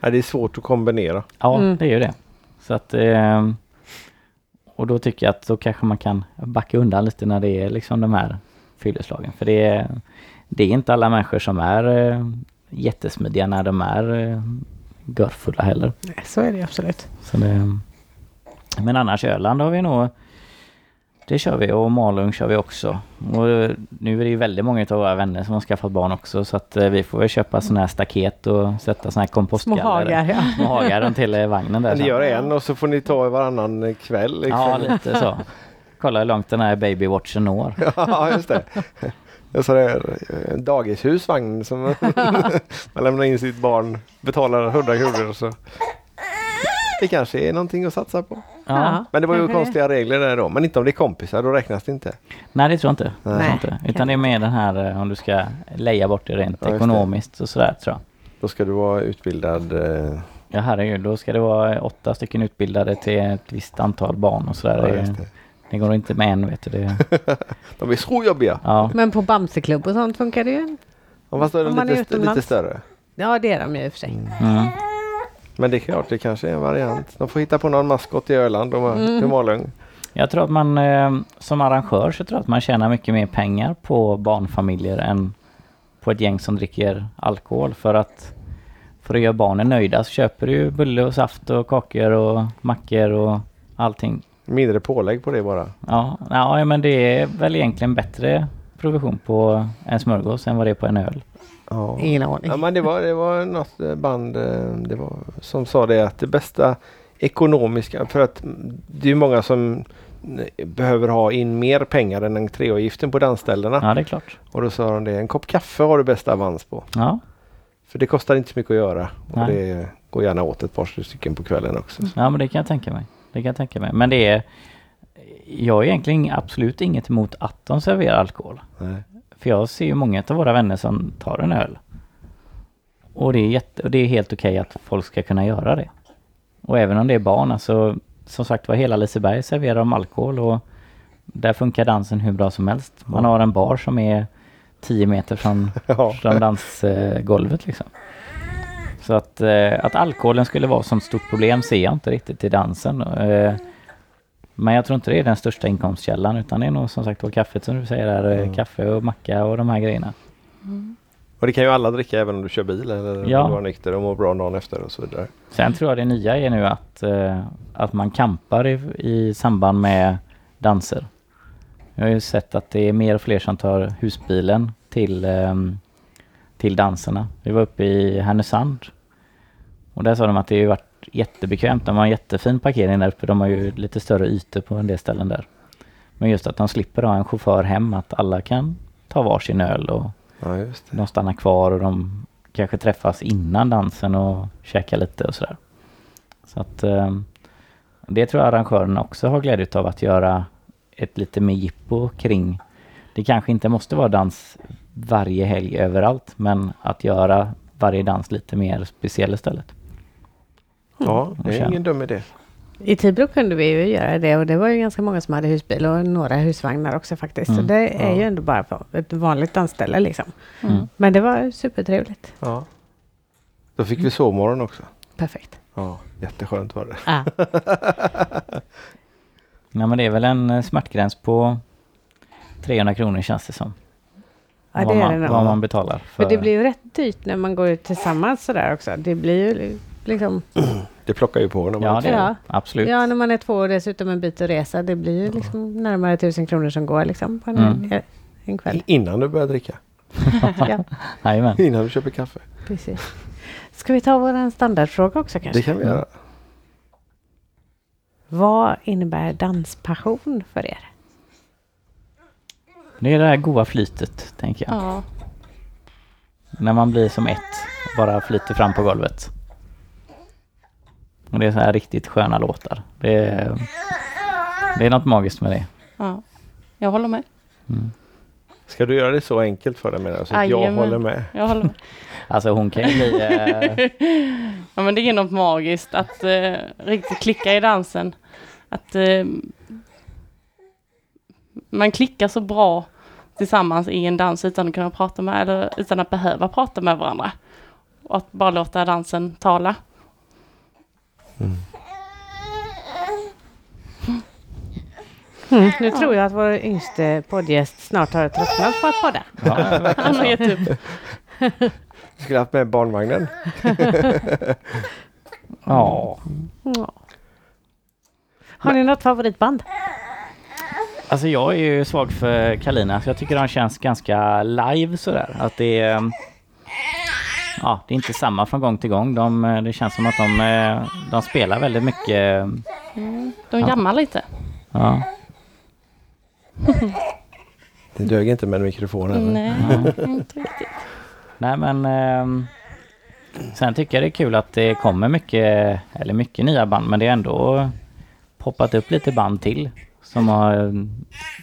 Ja, det är svårt att kombinera. Ja, Mm. det är ju det. Så att... Och då tycker jag att då kanske man kan backa undan lite när det är liksom de här fylleslagen. För det är, det är inte alla människor som är eh, jättesmidiga när de är eh, görfulla heller. Nej, Så är det absolut. Det, men annars Öland har vi nog det kör vi och Malung kör vi också. Och eh, nu är det ju väldigt många av våra vänner som har skaffat barn också så att eh, vi får väl köpa sådana här staket och sätta sådana här Små kompostgaller. hagar, ja. Små hagar runt hela vagnen där. Men ni gör en och så får ni ta varannan kväll. Liksom. Ja, lite så. Kolla hur långt den här babywatchen når. Ja, just det. En sån där eh, dagishusvagn som man lämnar in sitt barn, betalar 100 kronor och så. Det kanske är någonting att satsa på. Ja. Men det var ju konstiga regler där då. Men inte om det är kompisar, då räknas det inte. Nej, det tror jag inte. Jag Nej. inte. Utan det är mer den här eh, om du ska leja bort det rent Ja, ekonomiskt och sådär tror jag. Då ska du vara utbildad. Eh, Ja herregud, då ska det vara åtta stycken utbildade till ett visst antal barn och sådär. ja, det, går inte med en vet du. Det, De är så jobbiga. ja. Men på Bamseklubb och sånt funkar det ju. Ja, Fast då är Om de man är lite, lite större. Ja, det är de ju i och för sig. Mm. Men det är klart, det kanske är en variant. De får hitta på någon maskot i Öland och Mm. Malung. Jag tror att man eh, som arrangör så tror jag att man tjänar mycket mer pengar på barnfamiljer än på ett gäng som dricker alkohol. För att för att göra barnen nöjda så köper du bulle och saft och kakor och mackor och allting. Mindre pålägg på det bara. Ja, ja men det är väl egentligen bättre provision på en smörgås än vad det är på en öl. Ja. Ingen aning. Ja, men det var, det var något eh, band eh, det var, som sa det att det bästa ekonomiska, för att det är många som eh, behöver ha in mer pengar än entréavgiften på dansställena. Ja, det är klart. Och då sa de det, en kopp kaffe har du bästa avans på. Ja, För det kostar inte så mycket att göra. Och Nej. det går gärna åt ett par stycken på kvällen också. ja men det kan jag tänka mig. Det kan jag tänka mig. Men det är... Jag har egentligen absolut inget emot att de serverar alkohol. Nej. För jag ser ju många av våra vänner som tar en öl. Och det är, jätte, och det är helt okej att folk ska kunna göra det. Och även om det är barn, alltså som sagt var hela Liseberg serverar de alkohol och där funkar dansen hur bra som helst. Man har en bar som är 10 meter från, Ja. från dansgolvet liksom. Så att, eh, att alkoholen skulle vara som stort problem ser jag inte riktigt i dansen. Men jag tror inte det är den största inkomstkällan utan det är nog som sagt var kaffet som du säger där, eh, Mm. kaffe och macka och de här grejerna. Och det kan ju alla dricka även om du kör bil eller Ja. var nykter och mår bra dagen efter och så vidare. Sen tror jag det nya är nu att, eh, att man kampar i, i samband med danser. Jag har ju sett att det är mer och fler som tar husbilen till, ehm, till danserna. Vi var uppe i Härnösand och där sa de att det har varit jättebekvämt. De har en jättefin parkering där uppe. De har ju lite större ytor på en del ställen där. Men just att de slipper ha en chaufför hem, att alla kan ta varsin öl och Ja, de stannar kvar och de kanske träffas innan dansen och käkar lite och sådär. Så att eh, det tror jag arrangörerna också har glädje av att göra ett lite mer jippo kring. Det kanske inte måste vara dans varje helg överallt men att göra varje dans lite mer speciell istället. Ja, det är ingen dum idé. I Tibro kunde vi ju göra det och det var ju ganska många som hade husbil och några husvagnar också faktiskt. Så Mm. det är Ja. ju ändå bara på ett vanligt dansställe liksom. Mm. Men det var supertrevligt. Ja. Då fick vi sovmorgon också. Perfekt. Ja, jätteskönt var det. Ja. Ja men det är väl en eh, smärtgräns på 300 kronor känns det som. Ja, vad, det är man, det nog. vad man betalar. För, Men det blir ju rätt dyrt när man går ut tillsammans sådär också. Det blir ju liksom... Det plockar ju på när man Ja, det är Ja. Absolut. Ja, när man är två och dessutom en bit att resa. Det blir ju liksom närmare tusen kronor som går liksom på en, Mm. en kväll. Innan du börjar dricka. ja. Innan du köper kaffe. precis. Ska vi ta vår standardfråga också kanske? Det kan vi göra. Vad innebär danspassion för er? Det är det här goa flytet, tänker jag. Ja. När man blir som ett bara flyter fram på golvet. Och det är så här riktigt sköna låtar. Det är, det är något magiskt med det. ja. Jag håller med. Mm. Ska du göra det så enkelt för dig menar du? Så att jag håller med. Jag håller med. Alltså hon kan ju bli... Eh, Ja men det är något magiskt att eh, riktigt klicka i dansen. Att eh, man klickar så bra tillsammans i en dans utan att kunna prata med eller utan att behöva prata med varandra. Och att bara låta dansen tala. Mm, nu tror jag att vår yngste poddgäst snart har tröttnat på att podda. ja, Han har gett upp. Du skulle haft med barnvagnen. Ja. Ja. Har ni något favoritband? Alltså jag är ju svag för Kalina så jag tycker de känns ganska live sådär. Att det är... Ja, det är inte samma från gång till gång. De, det känns som att de, eh, de spelar väldigt mycket. De Ja. jammar lite. Ja, Det dög inte med en mikrofon heller. Nej, ja. inte riktigt. Nej men ehm, Sen tycker jag det är kul att det kommer mycket, eller mycket nya band men det är ändå poppat upp lite band till som har eh,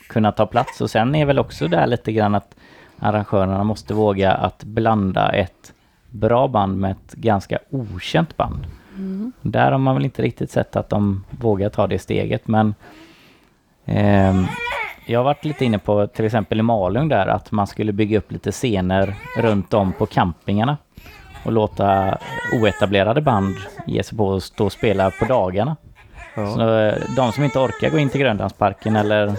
kunnat ta plats och sen är väl också där lite grann att arrangörerna måste våga att blanda ett bra band med ett ganska okänt band. Där har man väl inte riktigt sett att de vågar ta det steget men ehm, jag har varit lite inne på till exempel i Malung där att man skulle bygga upp lite scener runt om på campingarna och låta oetablerade band ge sig på att stå och spela på dagarna. Ja. Så eh, de som inte orkar gå in till Grönlandsparken eller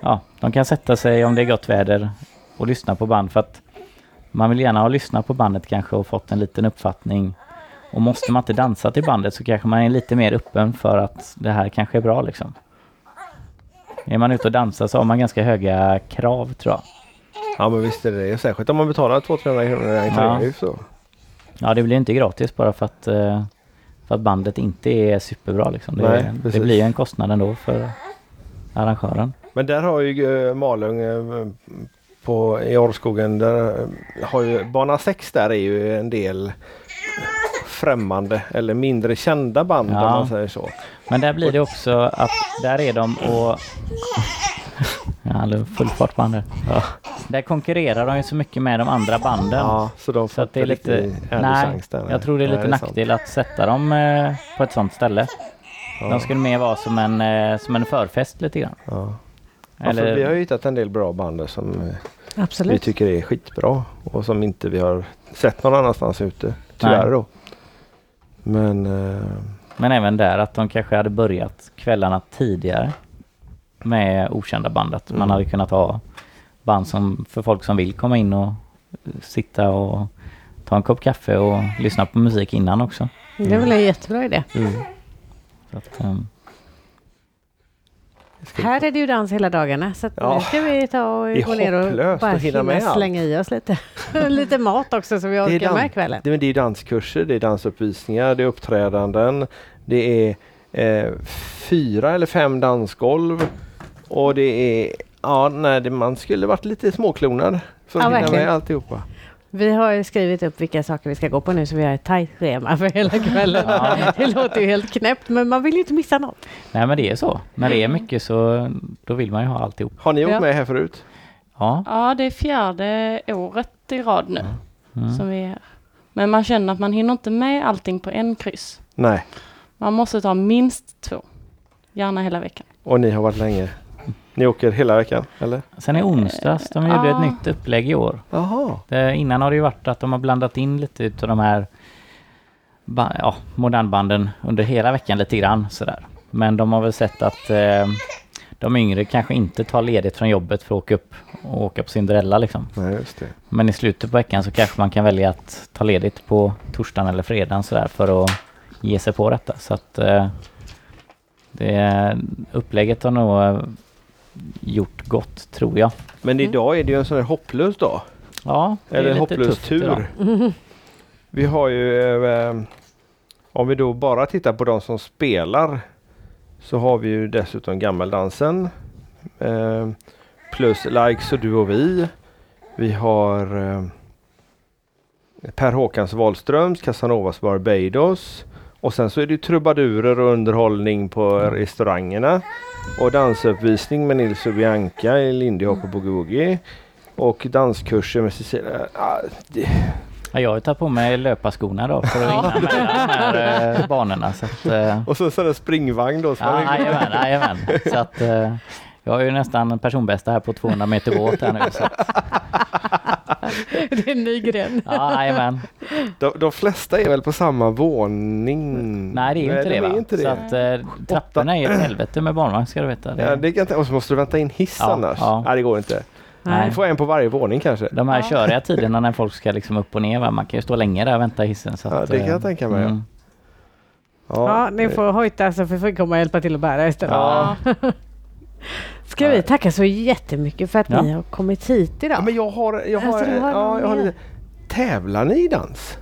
ja, de kan sätta sig om det är gott väder och lyssna på band för att man vill gärna ha lyssnat på bandet kanske och fått en liten uppfattning. Och måste man inte dansa till bandet så kanske man är lite mer öppen för att det här kanske är bra liksom. Är man ute och dansar så har man ganska höga krav tror jag. Ja men visst är det det. Särskilt om man betalar 200-300 kronor i så. Ja, det blir inte gratis bara för att, eh, för att bandet inte är superbra liksom. Det, Nej, det blir ju en kostnad ändå för arrangören. Men där har ju eh, Malung eh, på, i Orrskogen, där eh, har ju bana 6 där är ju en del främmande eller mindre kända band om Ja. man säger så. Men där blir det också att där är de och... Ja, är full fart på andra. Ja. Där konkurrerar de ju så mycket med de andra banden. Ja, så de Så får att det är lite... Nej, där. jag tror det är Nej, lite sant. nackdel att sätta dem eh, på ett sånt ställe. Ja. De skulle mer vara som en, eh, som en förfest lite grann. Ja. Ja, för vi har ju hittat en del bra band som eh, vi Absolut. tycker är skitbra och som inte vi har sett någon annanstans ute. Tyvärr Nej. då. Men eh, Men även där att de kanske hade börjat kvällarna tidigare med okända band. Att man Mm. hade kunnat ha band som för folk som vill komma in och sitta och ta en kopp kaffe och lyssna på musik innan också. Det är väl en jättebra idé. mm. Så att, ehm, Här är det ju dans hela dagarna så Ja. nu ska vi ta och Det gå ner och bara hinna med allt. slänga i oss lite. lite mat också så vi orkar dan- med kvällen. Det, det är danskurser, det är dansuppvisningar, det är uppträdanden. Det är eh, fyra eller fem dansgolv. Och det är, ja nej, det, man skulle varit lite småklonad för att Ja, hinna verkligen. med alltihopa. Vi har ju skrivit upp vilka saker vi ska gå på nu så vi har ett tajt schema för hela kvällen. Det låter ju helt knäppt men man vill ju inte missa något. Nej men det är så. När det är mycket så då vill man ju ha alltihop. Har ni åkt Ja. med här förut? Ja. Ja, det är fjärde året i rad nu Mm. som vi är här. Men man känner att man hinner inte med allting på en kryss. Nej. Man måste ta minst två. Gärna hela veckan. Och ni har varit länge? Ni åker hela veckan, eller? Sen i onsdags, de gjorde Ja. ett nytt upplägg i år. Jaha. Det, innan har det ju varit att de har blandat in lite utav de här ba, ja, modernbanden under hela veckan lite grann sådär. Men de har väl sett att eh, de yngre kanske inte tar ledigt från jobbet för att åka upp och åka på Cinderella liksom. Nej, just det. Men i slutet på veckan så kanske man kan välja att ta ledigt på torsdagen eller fredagen sådär för att ge sig på detta. Så att eh, det, upplägget har nog eh, gjort gott tror jag. Men idag är det ju en sån här hopplös dag. Ja, det är Eller en lite hopplös tufft idag. tur. Vi har ju, eh, om vi då bara tittar på de som spelar, så har vi ju dessutom gammeldansen. Eh, plus Likes och Du och Vi. Vi har eh, Per Håkans Wahlströms, Casanovas Barbados. Och sen så är det ju trubadurer och underhållning på restaurangerna. Och dansuppvisning med Nils och Bianca i Lindy Hop och Boogie. Och danskurser med Cecilia. Ah, det, Ja, jag har tagit på mig löparskorna då för att hinna med de här eh, banorna. Så att, eh, och så sån springvagn då. Ja, jajamän, jajamän. Så att eh, jag har ju nästan personbästa här på 200 meter båt här nu. Så Det är en ny gren. ja, jajamän. de, de flesta är väl på samma våning? Nej, det är ju inte det de va? är inte det. Så att eh, trapporna är ett helvete med barnvagn ska du veta. Det, Ja, det kan inte, och så måste du vänta in hiss Ja, annars. ja. Nej, det går inte. Nej. Du får en på varje våning kanske. De här Ja. köriga tiderna när folk ska liksom upp och ner va? Man kan ju stå länge där och vänta i hissen. Så Ja, att, det kan eh, jag tänka mig, ja. mm. Ja, ni får hojta så vi får komma och hjälpa till att bära istället. Ja. Ska vi tacka så jättemycket för att Ja. ni har kommit hit idag. Ja, men jag har, jag har, Alltså, har ja, jag har lite, Tävlar ni i dans?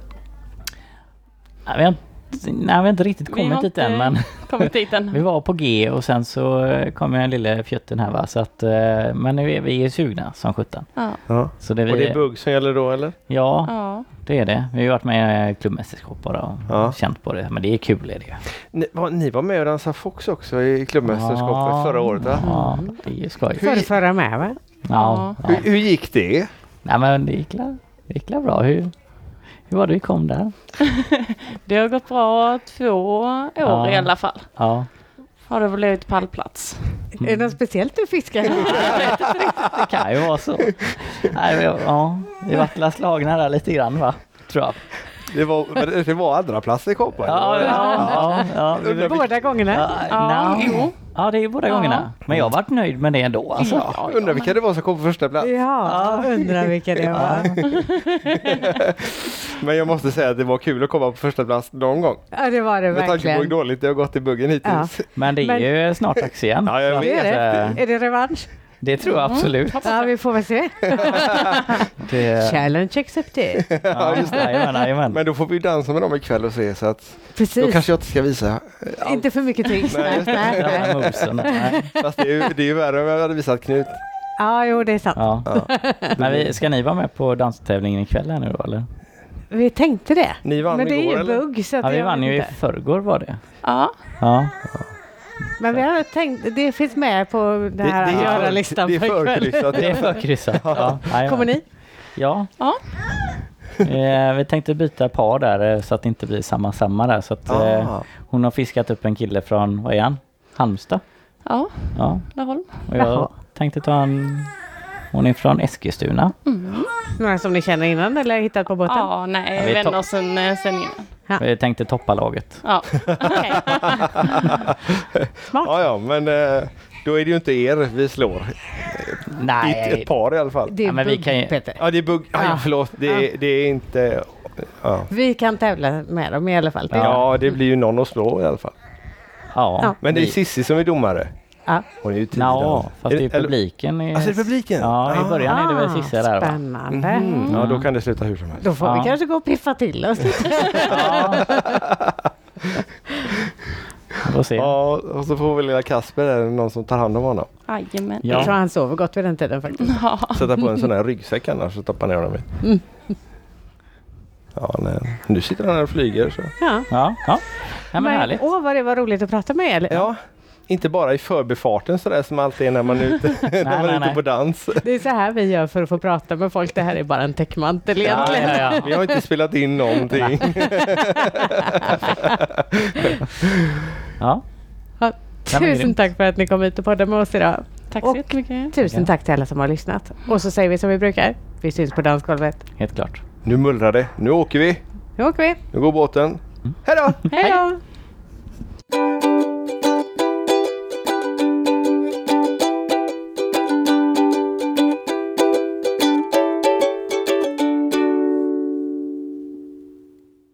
Vi har inte, nej, vi har inte riktigt Vi kommit dit än men Kommit dit än. vi var på G och sen så eh, kom jag en lille fjötten här va. Så att, eh, men nu är vi sugna som sjutton. Ja. Så det, Och det är vi, bugg som gäller då eller? ja, ja. det är det. Vi har varit med i klubbmästerskap bara och Ja. känt på det. Men det är kul är det ju. Ni var, ni var med och dansade Fox också i klubbmästerskapet Ja. förra året va? Ja, det är ju skoj. Förra, förra med va? Ja, ja. Hur, hur gick det? Nej men det gick la, det gick la bra. Hur, hur var det vi kom där? Det har gått bra två år Ja. i alla fall. Ja, Har det blivit pallplats. Är det något speciellt du fiskar? det kan ju vara så. Nej, vi, ja, vi vart la slagna där lite grann va? Tror jag. Det var, men det- var andra plats i Koppa? Ja, ja, ja, ja. Båda gångerna? Ja, Ja, no. Ja, det är båda Ja. gångerna. Men jag har varit nöjd med det ändå. Alltså. Ja, undrar vilka det var som kom på första plats. Ja, undrar vilka det var. Men jag måste säga att det var kul att komma på första plats någon gång. Ja, det var det Med tanke på hur verkligen. dåligt det har gått i buggen hittills. Men det är Men- ju snart dags igen. Ja, jag vet. Det är det. eh, Är det revansch? Det tror jag absolut. Ja, vi får väl se. Det, Challenge accepted. ja, just det. Jajamän, jajamän. Men då får vi dansa med dem ikväll och se så att då Precis. kanske jag inte ska visa. allt. Inte för mycket tricks. Nej, Nej, nej. Fast det är ju, det är ju värre om jag hade visat Knut. Ja, jo, det är sant. Ja. Ja. Men vi, ska ni vara med på danstävlingen ikväll här nu då eller? Vi tänkte det. Ni vann Men det är igår ju eller? bugg så att Ja, vi vann ju i inte. förrgår var det. Ja. Ja. Men vi har tänkt, det finns med på den här det är för- göra-listan det är förkryssat. Det är förkryssat. Ja. jajamän. Kommer ni? Ja. Ja. Eh, vi tänkte byta par där eh, så att det inte blir samma samma där. Så att, eh, Ah. hon har fiskat upp en kille från, vad är han? Halmstad? Ja, Ja. Laholm. Och jag tänkte ta en... Hon är från Eskilstuna. Några som ni känner innan eller hittat på båten? Ja, nej, Ja, vi vi vänner oss sen, eh, sen innan. Vi tänkte toppa laget. Ja. Smart. Ja, ja, men eh, då är det ju inte er vi slår. Nej, ett par i alla fall. Det är Ja, men vi bugg, kan ju- Peter. Ja, det är bugg. Ja, Ja. ja, förlåt. Det, är- det är inte... Ja. Vi kan tävla med dem i alla fall. Ja, det blir ju någon att slå i alla fall. ja. Ja. Men det är vi- Sissi som är domare. Ja. Hon är ju tio Ja, fast det är eller- publiken. i- Alltså, det är publiken? Ja, i början är det väl Ah, Cissi där va? Spännande. Mhm. Ja, då kan det sluta hur som helst. Då får Ja. vi kanske gå och piffa till oss. Ja. Vi får se. Ja, och så får väl lilla Kasper där, någon som tar hand om honom. Jajamän. Ja. Jag tror han sover gott vid den tiden faktiskt. Ja. Sätta på en sån här ryggsäck annars och stoppa ner honom i. Ja, nej. Nu sitter han här och flyger. Så. Ja. Ja, ja. ja men Men, härligt. Åh, vad det var roligt att prata med er. Ja, inte bara i förbifarten sådär som alltid är när man är ute, när man är nej, ute nej. på dans. Det är så här vi gör för att få prata med folk. Det här är bara en täckmantel Ja, egentligen. ja, ja. Vi har inte spelat in någonting. ja. Ja, Ja, tusen tack för att ni kom hit och poddade med oss idag. Tack Och- så jättemycket. Tusen tack till alla som har lyssnat. Och så säger vi som vi brukar. Vi syns på dansgolvet. Helt klart. Nu mullrar det. Nu åker vi. Nu åker vi. Nu går båten. Hej då! Hej då!